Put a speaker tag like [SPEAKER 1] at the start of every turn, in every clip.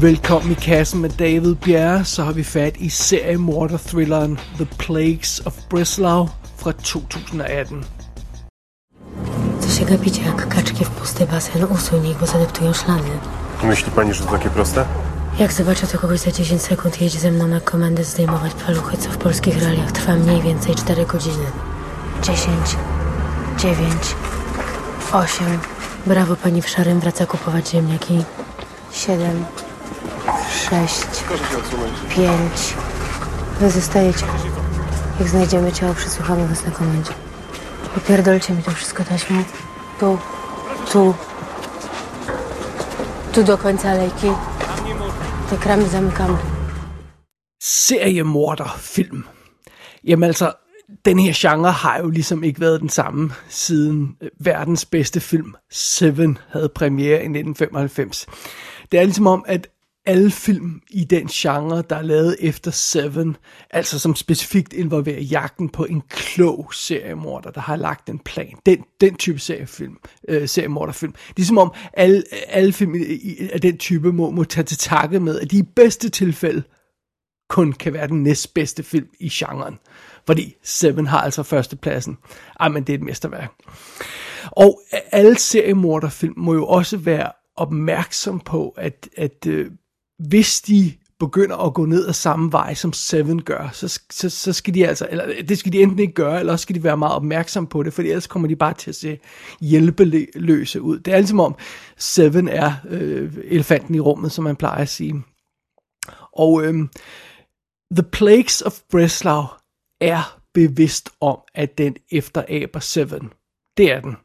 [SPEAKER 1] Velkommen i kassen med David Bjerre, så har vi fat i seriemorder-thrilleren The Plagues of Breslau fra 2018.
[SPEAKER 2] Co się gapicie jak kaczki w pusty basen? Usuń ich, bo zadeptują szlany.
[SPEAKER 3] Myśli pani, że to takie proste?
[SPEAKER 2] Jak zobaczę to kogoś za 10 sekund, jedź ze mną na komendę zdejmować paluchy, co w polskich realiach trwa mniej więcej 4 godziny. 10, 9, 8. Brawo, pani w szarym wraca kupować ziemniaki. 7, 6, 5. Wy zostajecie. Jak znajdziemy ciało, przesłuchamy was na komendzie. Popierdolcie mi to wszystko taśmą. Tu, tu. Tu do końca alejki. Te kramy zamykamy.
[SPEAKER 1] Seriemorderfilm. Jamen altså, den her genre har jo ligesom ikke været den samme siden øh, verdens bedste film, Seven, havde premiere i 1995. Det er ligesom om, at alle film i den genre, der er lavet efter Seven, altså som specifikt involverer jagten på en klog seriemorder, der har lagt en plan. Den, den type seriefilm, øh, seriemorderfilm. Det er som om alle, alle film i- i- af den type må, må tage til takke med, at de i bedste tilfælde kun kan være den næstbedste film i genren. Fordi Seven har altså førstepladsen. Ej, men det er et mesterværk. Og alle seriemorderfilm må jo også være opmærksom på, at, at øh, hvis de begynder at gå ned ad samme vej, som Seven gør, så, så, så skal de altså, eller det skal de enten ikke gøre, eller også skal de være meget opmærksom på det, for ellers kommer de bare til at se hjælpeløse ud. Det er ligesom om Seven er øh, elefanten i rummet, som man plejer at sige. Og øh, The Plagues of Breslau er bevidst om, at den efteraber Seven. Det er den.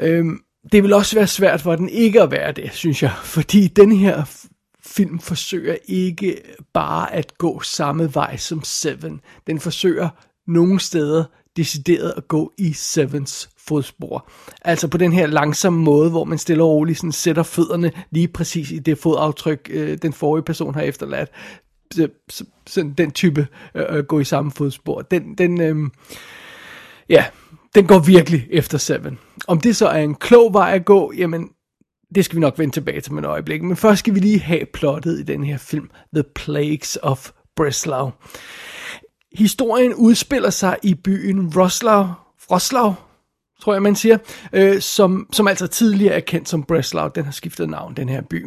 [SPEAKER 1] Øhm, det vil også være svært for den ikke at være det, synes jeg. Fordi den her film forsøger ikke bare at gå samme vej som Seven. Den forsøger nogle steder decideret at gå i Sevens fodspor. Altså på den her langsomme måde, hvor man stille og roligt sådan sætter fødderne lige præcis i det fodaftryk, øh, den forrige person har efterladt. Så, så, sådan den type øh, gå i samme fodspor. Den, den, øh, ja, den går virkelig efter Seven. Om det så er en klog vej at gå, jamen, det skal vi nok vende tilbage til med et øjeblik. Men først skal vi lige have plottet i den her film, The Plagues of Breslau. Historien udspiller sig i byen Roslau, Roslau tror jeg man siger, øh, som, som altså tidligere er kendt som Breslau. Den har skiftet navn, den her by.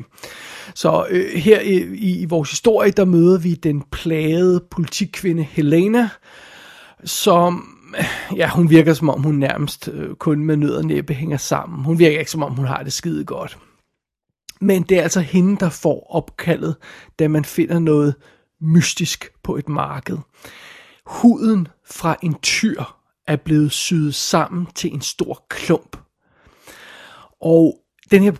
[SPEAKER 1] Så øh, her i, i, i vores historie, der møder vi den plagede politikvinde Helena, som, ja, hun virker som om hun nærmest øh, kun med nød og næppe hænger sammen. Hun virker ikke som om hun har det skide godt. Men det er altså hende, der får opkaldet, da man finder noget mystisk på et marked. Huden fra en tyr er blevet syet sammen til en stor klump. Og den her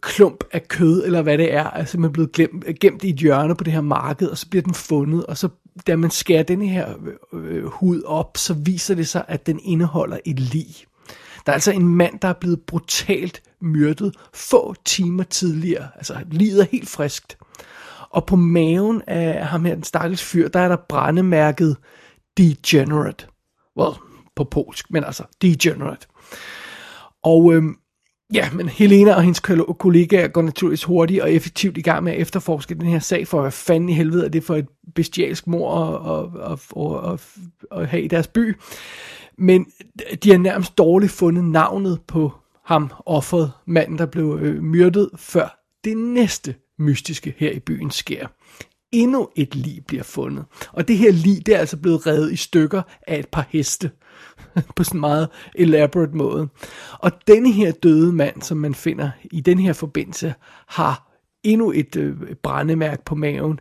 [SPEAKER 1] klump af kød, eller hvad det er, er simpelthen blevet glemt, gemt i et hjørne på det her marked, og så bliver den fundet, og så da man skærer den her øh, øh, hud op, så viser det sig, at den indeholder et lig. Der er altså en mand, der er blevet brutalt myrdet få timer tidligere. Altså, livet er helt friskt. Og på maven af ham her, den stakkels fyr, der er der brændemærket Degenerate. Well, på polsk, men altså Degenerate. Og øhm, ja, men Helena og hendes kollegaer går naturligvis hurtigt og effektivt i gang med at efterforske den her sag, for hvad fanden i helvede er det for et bestialsk mor at, at, at, at, at, at have i deres by. Men de har nærmest dårligt fundet navnet på ham, offeret, manden, der blev øh, myrdet, før det næste mystiske her i byen sker. Endnu et lig bliver fundet. Og det her lig, det er altså blevet revet i stykker af et par heste. på sådan en meget elaborate måde. Og denne her døde mand, som man finder i den her forbindelse, har endnu et øh, brændemærke på maven.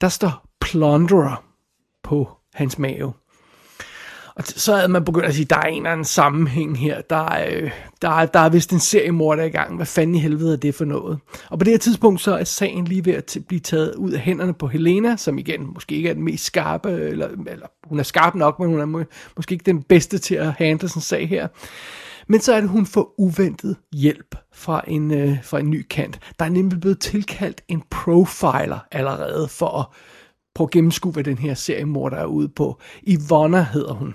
[SPEAKER 1] Der står plunderer på hans mave. Og så havde man begyndt at sige, der er en eller anden sammenhæng her. Der er, øh, der er, der er vist en seriemorder i gang. Hvad fanden i helvede er det for noget? Og på det her tidspunkt, så er sagen lige ved at t- blive taget ud af hænderne på Helena, som igen måske ikke er den mest skarpe, eller, eller hun er skarp nok, men hun er må, måske ikke den bedste til at handle sådan en sag her. Men så er det, hun får uventet hjælp fra en, øh, fra en ny kant. Der er nemlig blevet tilkaldt en profiler allerede for at prøve at gennemskue, hvad den her seriemorder er ude på. Ivonna hedder hun.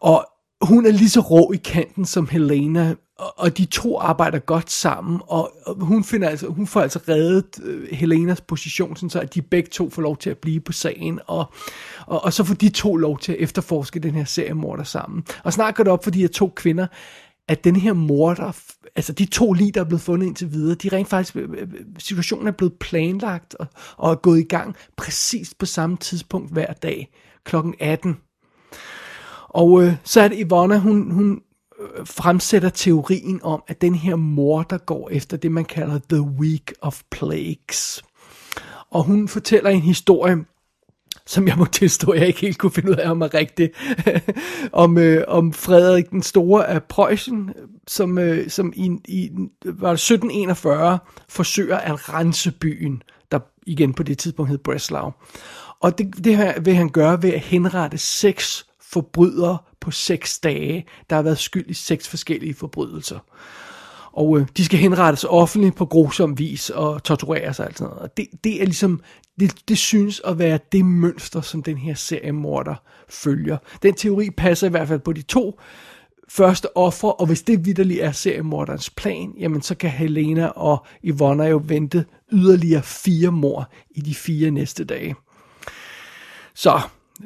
[SPEAKER 1] Og hun er lige så rå i kanten som Helena, og, og de to arbejder godt sammen, og, og hun, finder altså, hun får altså reddet øh, Helenas position, sådan så at de begge to får lov til at blive på sagen, og, og, og så får de to lov til at efterforske den her seriemorder sammen. Og snart går det op for de her to kvinder, at den her morder, altså de to lige, der er blevet fundet indtil videre, de rent faktisk, øh, øh, situationen er blevet planlagt og, og er gået i gang præcis på samme tidspunkt hver dag, klokken 18. Og øh, så er det Ivona, hun, hun øh, fremsætter teorien om, at den her mor, der går efter det, man kalder The Week of Plagues. Og hun fortæller en historie, som jeg må tilstå, jeg ikke helt kunne finde ud af, om er rigtigt, om, øh, om Frederik den Store af Preussen, som, øh, som i, i var 1741 forsøger at rense byen, der igen på det tidspunkt hed Breslau. Og det, det her vil han gøre ved at henrette seks forbryder på seks dage, der har været skyld i seks forskellige forbrydelser. Og øh, de skal henrettes offentligt på grusom vis og tortureres og alt sådan noget. Og det, det er ligesom, det, det synes at være det mønster, som den her seriemorder følger. Den teori passer i hvert fald på de to første ofre, og hvis det vidderligt er seriemorderens plan, jamen så kan Helena og Ivona jo vente yderligere fire mor i de fire næste dage. Så,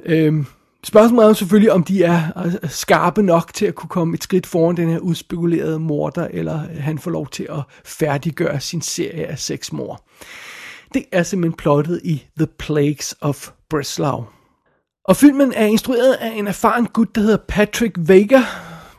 [SPEAKER 1] øhm, Spørgsmålet er jo selvfølgelig, om de er øh, skarpe nok til at kunne komme et skridt foran den her udspekulerede morder, eller øh, han får lov til at færdiggøre sin serie af seks mor. Det er simpelthen plottet i The Plagues of Breslau. Og filmen er instrueret af en erfaren gut, der hedder Patrick Vega,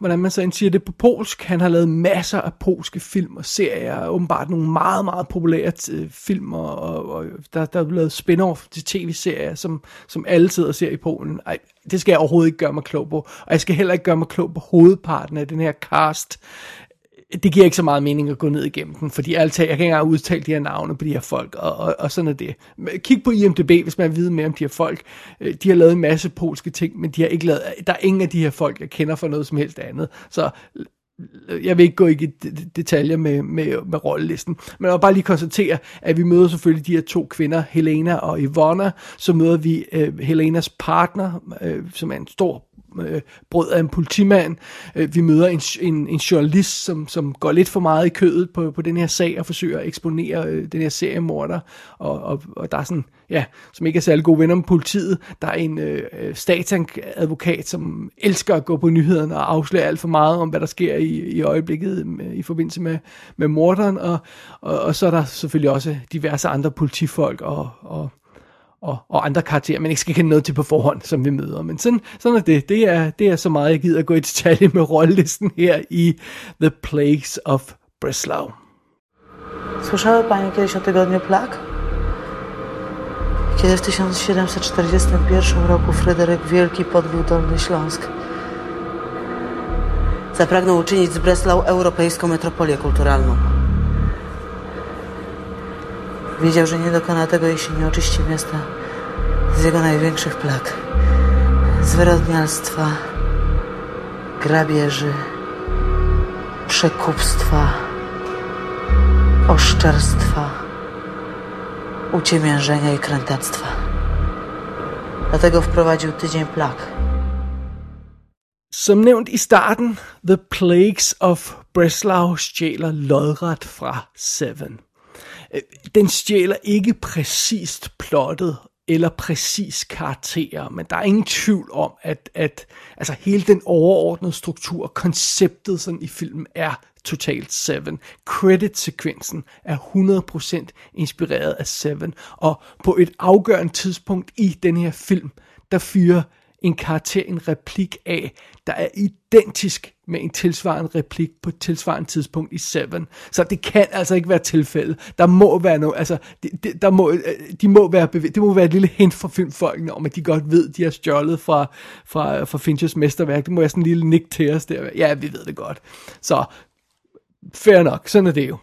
[SPEAKER 1] hvordan man så siger det på polsk. Han har lavet masser af polske film og serier, åbenbart nogle meget, meget populære øh, film, og, og, og der, der er lavet spin-off til tv-serier, som, som alle sidder og ser i Polen. Ej, det skal jeg overhovedet ikke gøre mig klog på, og jeg skal heller ikke gøre mig klog på hovedparten af den her cast det giver ikke så meget mening at gå ned igennem den, fordi alt, jeg kan ikke engang udtale de her navne på de her folk, og, og, og sådan er det. Kig på IMDb, hvis man vil vide mere om de her folk. Øh, de har lavet en masse polske ting, men de har ikke lavet, der er ingen af de her folk, jeg kender for noget som helst andet. Så øh, jeg vil ikke gå i detaljer med, med, med rollelisten, men jeg vil bare lige konstatere, at vi møder selvfølgelig de her to kvinder, Helena og Ivona, så møder vi øh, Helenas partner, øh, som er en stor øh, brød af en politimand. Øh, vi møder en, en, en journalist, som, som går lidt for meget i kødet på, på den her sag og forsøger at eksponere øh, den her seriemorder. Og, og, og der er sådan, ja, som ikke er særlig gode venner med politiet. Der er en øh, statsadvokat, som elsker at gå på nyhederne og afsløre alt for meget om, hvad der sker i, i øjeblikket med, i forbindelse med, med morderen. Og, og, og så er der selvfølgelig også diverse andre politifolk og, og og, og andre karakterer, man ikke skal kende noget til på forhånd, som vi møder. Men sådan, sådan er det. Det er, det er så meget, jeg gider at gå i detalje med rollelisten her i The Plagues of Breslau.
[SPEAKER 4] Słyszały Panie kiedyś o tygodniu plag? Kiedy w 1741 roku Fryderyk Wielki podbił Dolny Śląsk, zapragnął uczynić z Breslau europejską metropolię kulturalną. Wiedział, że nie dokona tego, jeśli nie oczyści miasta z jego największych plag. Zwyrodnialstwa, grabieży, przekupstwa, oszczerstwa, uciemiężenia i krętactwa. Dlatego wprowadził tydzień plag.
[SPEAKER 1] Som nævnt i starten, The Plagues of Breslau stjæler lodret fra Seven. Øh, den stjæler ikke præcist plottet eller præcis karakterer, men der er ingen tvivl om, at, at altså hele den overordnede struktur, konceptet sådan i filmen er totalt Seven. Credit-sekvensen er 100% inspireret af Seven, og på et afgørende tidspunkt i den her film, der fyrer en karakter en replik af, der er identisk med en tilsvarende replik på et tilsvarende tidspunkt i Seven. Så det kan altså ikke være tilfældet. Der må være noget, altså, de, de, der må, øh, de må være det må være et lille hint for filmfolkene om, at de godt ved, de har stjålet fra, fra, fra Finchers mesterværk. Det må være sådan en lille nik til os der. Ja, vi ved det godt. Så, fair nok, sådan er det jo.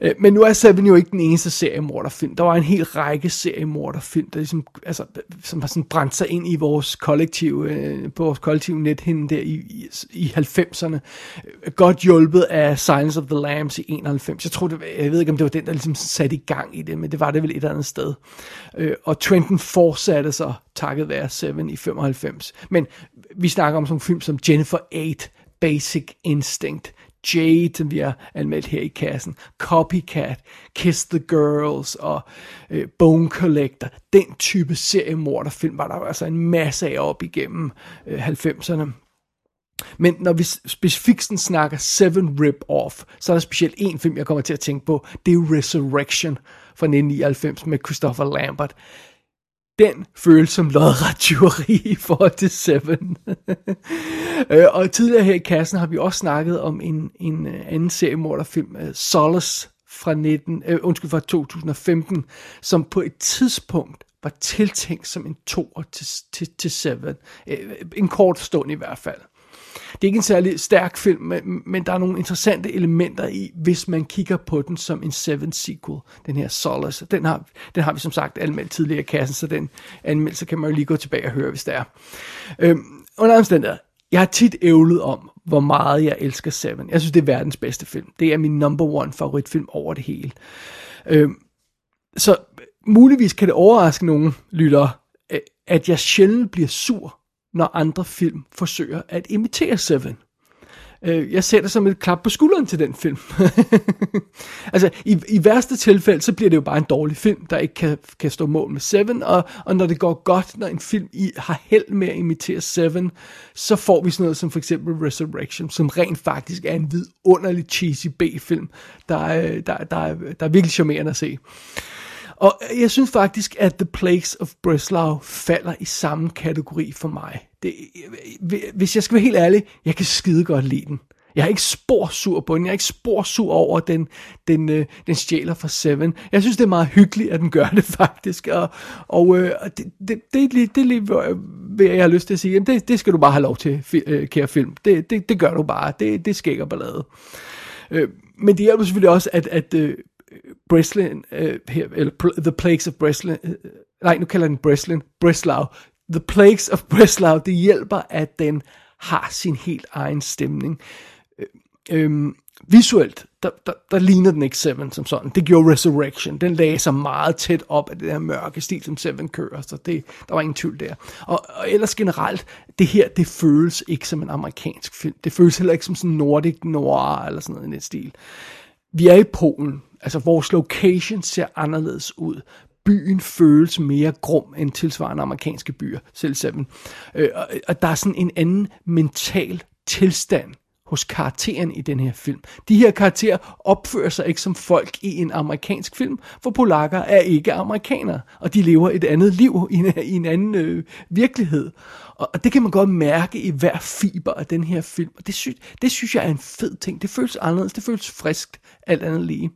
[SPEAKER 1] Øh, men nu er Seven jo ikke den eneste seriemorderfilm. Der var en hel række seriemorderfilm, der ligesom, altså, som har sådan brændt sig ind i vores kollektive, øh, på vores kollektive nethinde der i, i, i 90'erne. Øh, godt hjulpet af Silence of the Lambs i 91. Jeg tror, det, jeg ved ikke, om det var den, der ligesom satte i gang i det, men det var det vel et eller andet sted. Øh, og Trenton fortsatte så takket være Seven i 95. Men vi snakker om sådan en film som Jennifer 8, Basic Instinct, Jade, som vi har anmeldt her i kassen, Copycat, Kiss the Girls og øh, Bone Collector. Den type seriemorderfilm var der altså en masse af op igennem øh, 90'erne. Men når vi specifikt sådan snakker Seven Rip-Off, så er der specielt en film, jeg kommer til at tænke på. Det er Resurrection fra 1999 med Christopher Lambert. Den føles som lodret tyveri i forhold til Seven. Øh, og tidligere her i kassen har vi også snakket om en, en øh, anden seriemorderfilm, øh, Solace fra, 19, øh, undskyld, fra 2015, som på et tidspunkt var tiltænkt som en to til, til, til Seven. En kort stund i hvert fald. Det er ikke en særlig stærk film, men, men der er nogle interessante elementer i, hvis man kigger på den som en Seven sequel, den her Solace. Den har, den har vi som sagt anmeldt tidligere i kassen, så den anmeldelse kan man jo lige gå tilbage og høre, hvis det er. Øhm, under omstændigheder, jeg har tit ævlet om, hvor meget jeg elsker Seven. Jeg synes, det er verdens bedste film. Det er min number one favoritfilm over det hele. Øhm, så muligvis kan det overraske nogle lyttere, at jeg sjældent bliver sur når andre film forsøger at imitere Seven. Øh, jeg ser det som et klap på skulderen til den film. altså, i, i værste tilfælde, så bliver det jo bare en dårlig film, der ikke kan, kan stå mål med Seven, og, og når det går godt, når en film i, har held med at imitere Seven, så får vi sådan noget som for eksempel Resurrection, som rent faktisk er en vidunderlig cheesy B-film, der, der, der, der, der er virkelig charmerende at se. Og jeg synes faktisk, at The Plagues of Breslau falder i samme kategori for mig. Det, hvis jeg skal være helt ærlig, jeg kan skide godt lide den. Jeg er ikke spor sur på den. Jeg er ikke spor sur over, at den, den, øh, den stjæler fra Seven. Jeg synes, det er meget hyggeligt, at den gør det faktisk. Og, og øh, det, det, det, det, det lige, hvad jeg har lyst til at sige. Jamen, det, det skal du bare have lov til, øh, kære film. Det, det, det gør du bare. Det, det skækker ballade. Øh, men det hjælper selvfølgelig også, at, at øh, Breslin, øh, her, eller The Plagues of Breslin, øh, øh nej, nu kalder den Breslin, Breslau. The Plagues of Breslau, det hjælper, at den har sin helt egen stemning. Øh, øh, visuelt, der, der, der ligner den ikke Seven som sådan. Det gjorde Resurrection. Den lagde sig meget tæt op af det der mørke stil, som Seven kører, så det, der var ingen tvivl der. Og, og ellers generelt, det her, det føles ikke som en amerikansk film. Det føles heller ikke som sådan Nordic noir eller sådan noget i den stil. Vi er i Polen, altså vores location ser anderledes ud. Byen føles mere grum end tilsvarende amerikanske byer, selv selv. Øh, og, og der er sådan en anden mental tilstand hos karakteren i den her film. De her karakterer opfører sig ikke som folk i en amerikansk film, for polakker er ikke amerikanere, og de lever et andet liv i en, i en anden øh, virkelighed. Og, og det kan man godt mærke i hver fiber af den her film, og det, sy- det synes jeg er en fed ting. Det føles anderledes, det føles friskt, alt andet lige.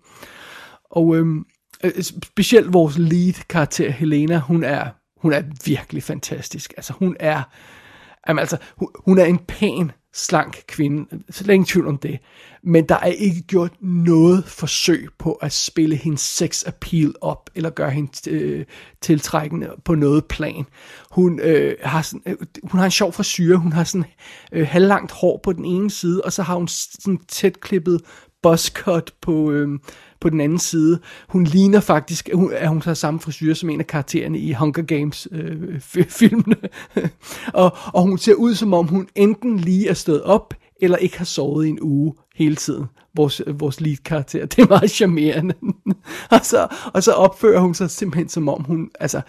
[SPEAKER 1] Og øhm, øh, specielt vores lead-karakter, Helena, hun er, hun er virkelig fantastisk. Altså hun er, jamen, altså, hun, hun er en pæn, slank kvinde, så længe tvivl om det. Men der er ikke gjort noget forsøg på at spille hendes sex appeal op, eller gøre hende øh, tiltrækkende på noget plan. Hun, øh, har sådan, øh, hun har en sjov frisyr, hun har sådan øh, halvlangt hår på den ene side, og så har hun sådan tæt klippet buzzcut på, øhm, på den anden side. Hun ligner faktisk, hun, at hun har samme frisyr som en af karaktererne i Hunger Games øh, filmene. og, og hun ser ud som om hun enten lige er stået op, eller ikke har sovet i en uge hele tiden. Vores, vores lead-karakter. Det er meget charmerende. og, så, og så opfører hun sig simpelthen som om hun, altså,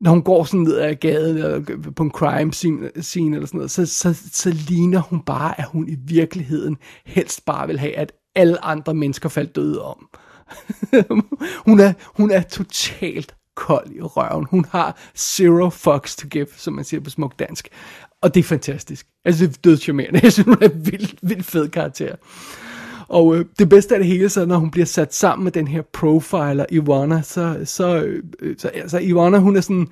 [SPEAKER 1] når hun går sådan ned ad gaden eller på en crime scene, scene eller sådan noget, så, så, så ligner hun bare, at hun i virkeligheden helst bare vil have, at alle andre mennesker faldt døde om. hun, er, hun er totalt kold i røven. Hun har zero fucks to give, som man siger på smuk dansk. Og det er fantastisk. Altså, det er dødcharmerende. Jeg synes, hun er en vild, vild fed karakter. Og øh, det bedste af det hele, så når hun bliver sat sammen med den her profiler, Ivana, så, så, øh, øh så altså, Ivana, hun er sådan,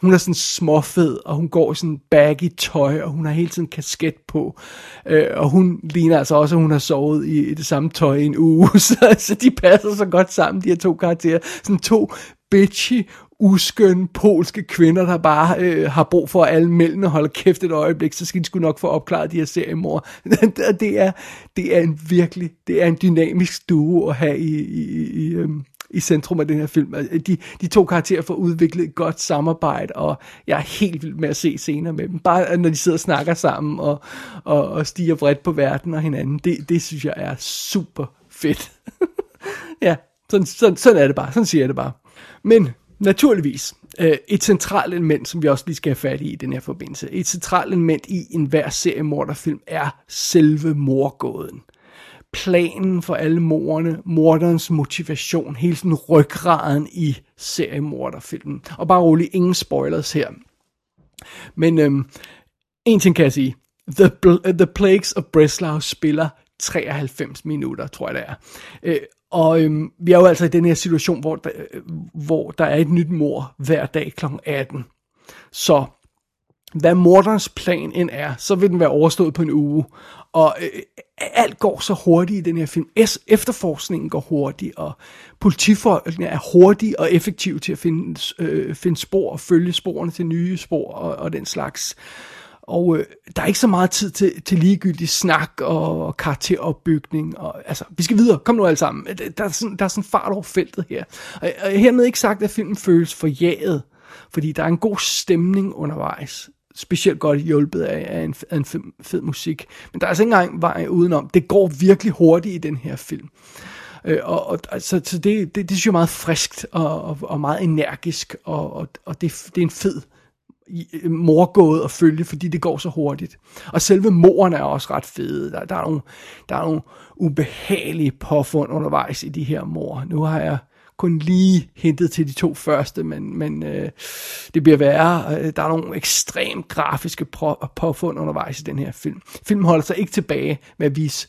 [SPEAKER 1] hun er sådan småfed, og hun går i sådan baggy tøj, og hun har hele tiden kasket på. Øh, og hun ligner altså også, at hun har sovet i, i det samme tøj i en uge, så, så de passer så godt sammen, de her to karakterer. Sådan to bitchy, uskønne polske kvinder, der bare øh, har brug for, at alle mændene holder kæft et øjeblik, så skal de sgu nok få opklaret de her seriemor. det er, det er en virkelig, det er en dynamisk duo at have i, i, i, øhm, i centrum af den her film. Altså, de, de to karakterer får udviklet et godt samarbejde, og jeg er helt vild med at se scener med dem. Bare øh, når de sidder og snakker sammen og, og, og stiger bredt på verden og hinanden. Det, det synes jeg er super fedt. ja, sådan, sådan, sådan er det bare. Sådan siger jeg det bare. Men naturligvis, øh, et centralt element, som vi også lige skal have fat i i den her forbindelse, et centralt element i enhver seriemorderfilm er selve morgåden. Planen for alle morderne, morderens motivation, hele sådan ryggraden i seriemorderfilmen. Og bare rolig, ingen spoilers her. Men øhm, en ting kan jeg sige. The, Bl- øh, The Plagues of Breslau spiller 93 minutter, tror jeg det er. Øh, og øhm, vi er jo altså i den her situation, hvor der, øh, hvor der er et nyt mor hver dag kl. 18. Så hvad morderens plan end er, så vil den være overstået på en uge. Og øh, alt går så hurtigt i den her film. Es, efterforskningen går hurtigt, og politifolkene er hurtige og effektive til at finde, øh, finde spor og følge sporene til nye spor og, og den slags. Og øh, der er ikke så meget tid til, til ligegyldig snak og karakteropbygning. Og, altså, vi skal videre. Kom nu alle sammen. Der er sådan, der er sådan fart over feltet her. Og, og hermed ikke sagt, at filmen føles forjaget. Fordi der er en god stemning undervejs. Specielt godt hjulpet af, af en, af en fed, fed musik. Men der er altså ikke engang vej udenom. Det går virkelig hurtigt i den her film. Øh, og, og så, så det, det, det synes jeg er meget friskt og, og, og meget energisk. Og, og, og det, det er en fed i- morgået at følge, fordi det går så hurtigt. Og selve moren er også ret fede. Der, der, er nogle, der er nogle ubehagelige påfund undervejs i de her mor. Nu har jeg kun lige hentet til de to første, men, men øh, det bliver værre. Øh, der er nogle ekstremt grafiske på- påfund undervejs i den her film. Filmen holder sig ikke tilbage med at vise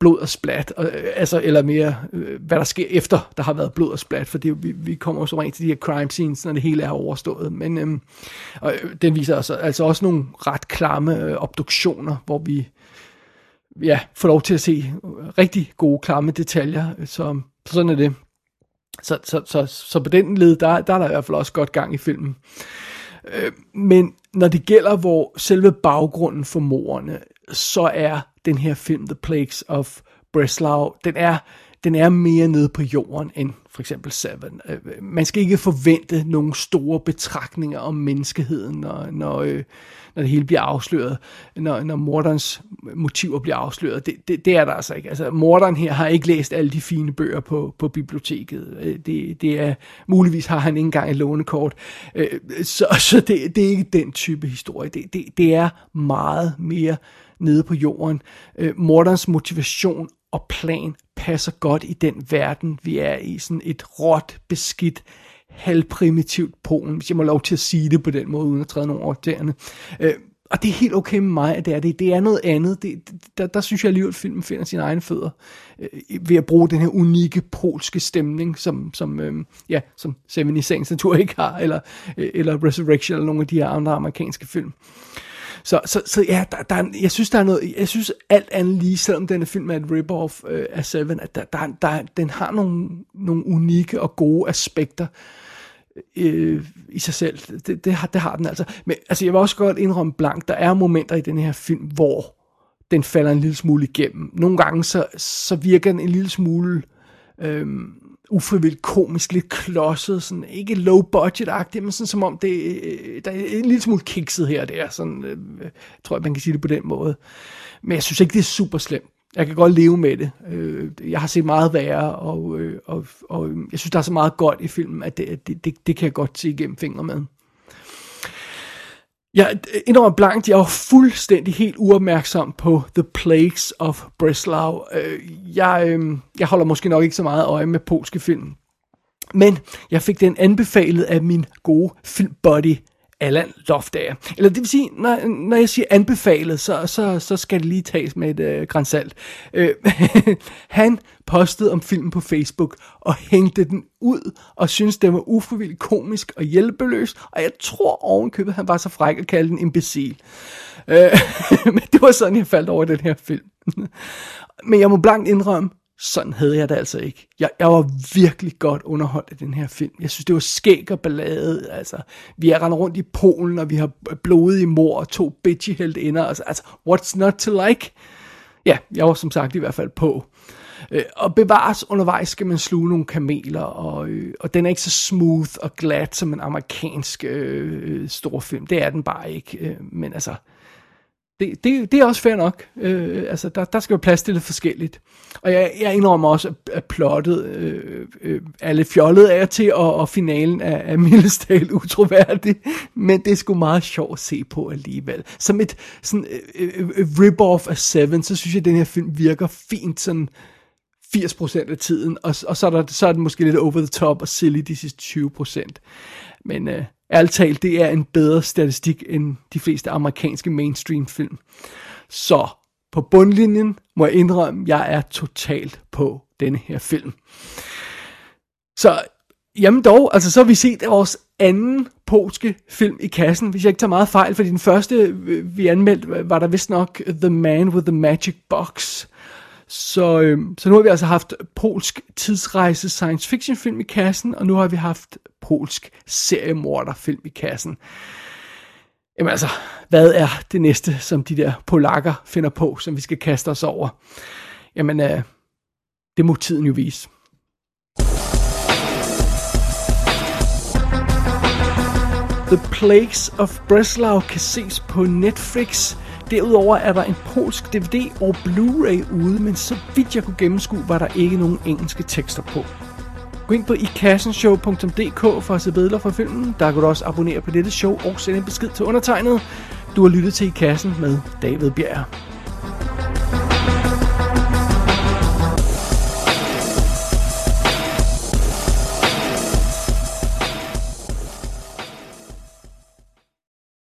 [SPEAKER 1] blod og splat, og, øh, altså, eller mere, øh, hvad der sker efter, der har været blod og splat, for det, vi, vi kommer jo så rent til de her crime scenes, når det hele er overstået, men øh, og, øh, den viser altså, altså også nogle ret klamme øh, obduktioner, hvor vi ja, får lov til at se øh, rigtig gode, klamme detaljer, øh, så sådan er det. Så, så, så, så på den led, der, der er der i hvert fald også godt gang i filmen. Øh, men når det gælder, hvor selve baggrunden for morerne, så er den her film, The Plagues of Breslau, den er, den er mere nede på jorden end for eksempel Seven. Øh, øh, man skal ikke forvente nogle store betragtninger om menneskeheden, når, når, øh, når det hele bliver afsløret, når, når morderens motiver bliver afsløret. Det, det, det er der altså ikke. Altså, morderen her har ikke læst alle de fine bøger på, på biblioteket. Øh, det, det er, muligvis har han ikke engang et lånekort. Så, så det, det er ikke den type historie. Det, det, det er meget mere nede på jorden. Øh, Morderens motivation og plan passer godt i den verden, vi er i. Sådan et råt, beskidt, halvprimitivt Polen, hvis jeg må lov til at sige det på den måde, uden at træde nogle årtagerne. Øh, og det er helt okay med mig, at det er det. Det er noget andet. Det, der, der synes jeg alligevel, at filmen finder sine egne fødder øh, ved at bruge den her unikke polske stemning, som, som, øh, ja, som Seven i sagens natur ikke har, eller, øh, eller Resurrection, eller nogle af de her andre amerikanske film. Så, så, så ja, der, der, er- jeg synes, der er noget, jeg synes alt andet lige, selvom denne film er et rip-off øh, af Seven, at der, der, der, den har nogle, nogle unikke og gode aspekter øh, i sig selv. Det, det, har, det har den altså. Men altså, jeg vil også godt indrømme blank, der er momenter i den her film, hvor den falder en lille smule igennem. Nogle gange så, så virker den en lille smule Øh, ufrivilligt komisk, lidt klodset, sådan, ikke low budget-agtigt, men sådan som om det, øh, der er en lille smule kikset her og der, sådan, øh, tror jeg, man kan sige det på den måde. Men jeg synes ikke, det er super slemt. Jeg kan godt leve med det. Øh, Jeg har set meget værre, og, øh, og, og jeg synes, der er så meget godt i filmen, at det, at det, det, det kan jeg godt se igennem fingre med. Jeg indrømmer blankt, jeg var fuldstændig helt uopmærksom på The Plagues of Breslau. Øh, jeg, øhm, jeg holder måske nok ikke så meget øje med polske film. Men jeg fik den anbefalet af min gode filmbuddy, Allan Loftager. Eller det vil sige, når, når jeg siger anbefalet, så, så, så skal det lige tages med et øh, grænsalt. Øh, han postede om filmen på Facebook og hængte den ud og syntes, den var ufrivilligt komisk og hjælpeløs. Og jeg tror ovenkøbet, han var så fræk at kalde den imbecil. Øh, men det var sådan, jeg faldt over den her film. men jeg må blankt indrømme, sådan havde jeg det altså ikke. Jeg, jeg var virkelig godt underholdt af den her film. Jeg synes, det var skæg og ballade. Altså, vi er rendt rundt i Polen, og vi har blodige mor og to bitchy heldinder. Altså, altså, what's not to like? Ja, jeg var som sagt i hvert fald på. Øh, og bevares undervejs skal man sluge nogle kameler, og, øh, og den er ikke så smooth og glat som en amerikansk øh, øh storfilm. Det er den bare ikke. Øh, men altså, det, det, det er også fair nok. Øh, altså, der, der skal jo plads til det forskelligt. Og jeg, jeg indrømmer også, at, at plottet øh, øh, er lidt fjollet af til, og, og finalen er, er mildestal utroværdig. Men det er sgu meget sjovt at se på alligevel. Som et sådan, øh, øh, øh rip-off af Seven, så synes jeg, at den her film virker fint sådan 80% af tiden. Og, og så, er der, så er den måske lidt over the top og silly de sidste 20%. Men øh, ærligt talt, det er en bedre statistik end de fleste amerikanske mainstream film. Så på bundlinjen må jeg indrømme, at jeg er totalt på denne her film. Så jamen dog, altså så har vi set vores anden polske film i kassen, hvis jeg ikke tager meget fejl, fordi den første, øh, vi anmeldte, var der vist nok The Man with the Magic Box. Så, øh, så nu har vi altså haft polsk tidsrejse science fiction film i kassen, og nu har vi haft polsk seriemorderfilm i kassen. Jamen altså, hvad er det næste, som de der polakker finder på, som vi skal kaste os over? Jamen, øh, det må tiden jo vise. The Plagues of Breslau kan ses på Netflix. Derudover er der en polsk DVD og Blu-ray ude, men så vidt jeg kunne gennemskue, var der ikke nogen engelske tekster på. Gå ind på ikassenshow.dk for at se billeder fra filmen. Der kan du også abonnere på dette show og sende en besked til undertegnet. Du har lyttet til I Kassen med David Bjerg.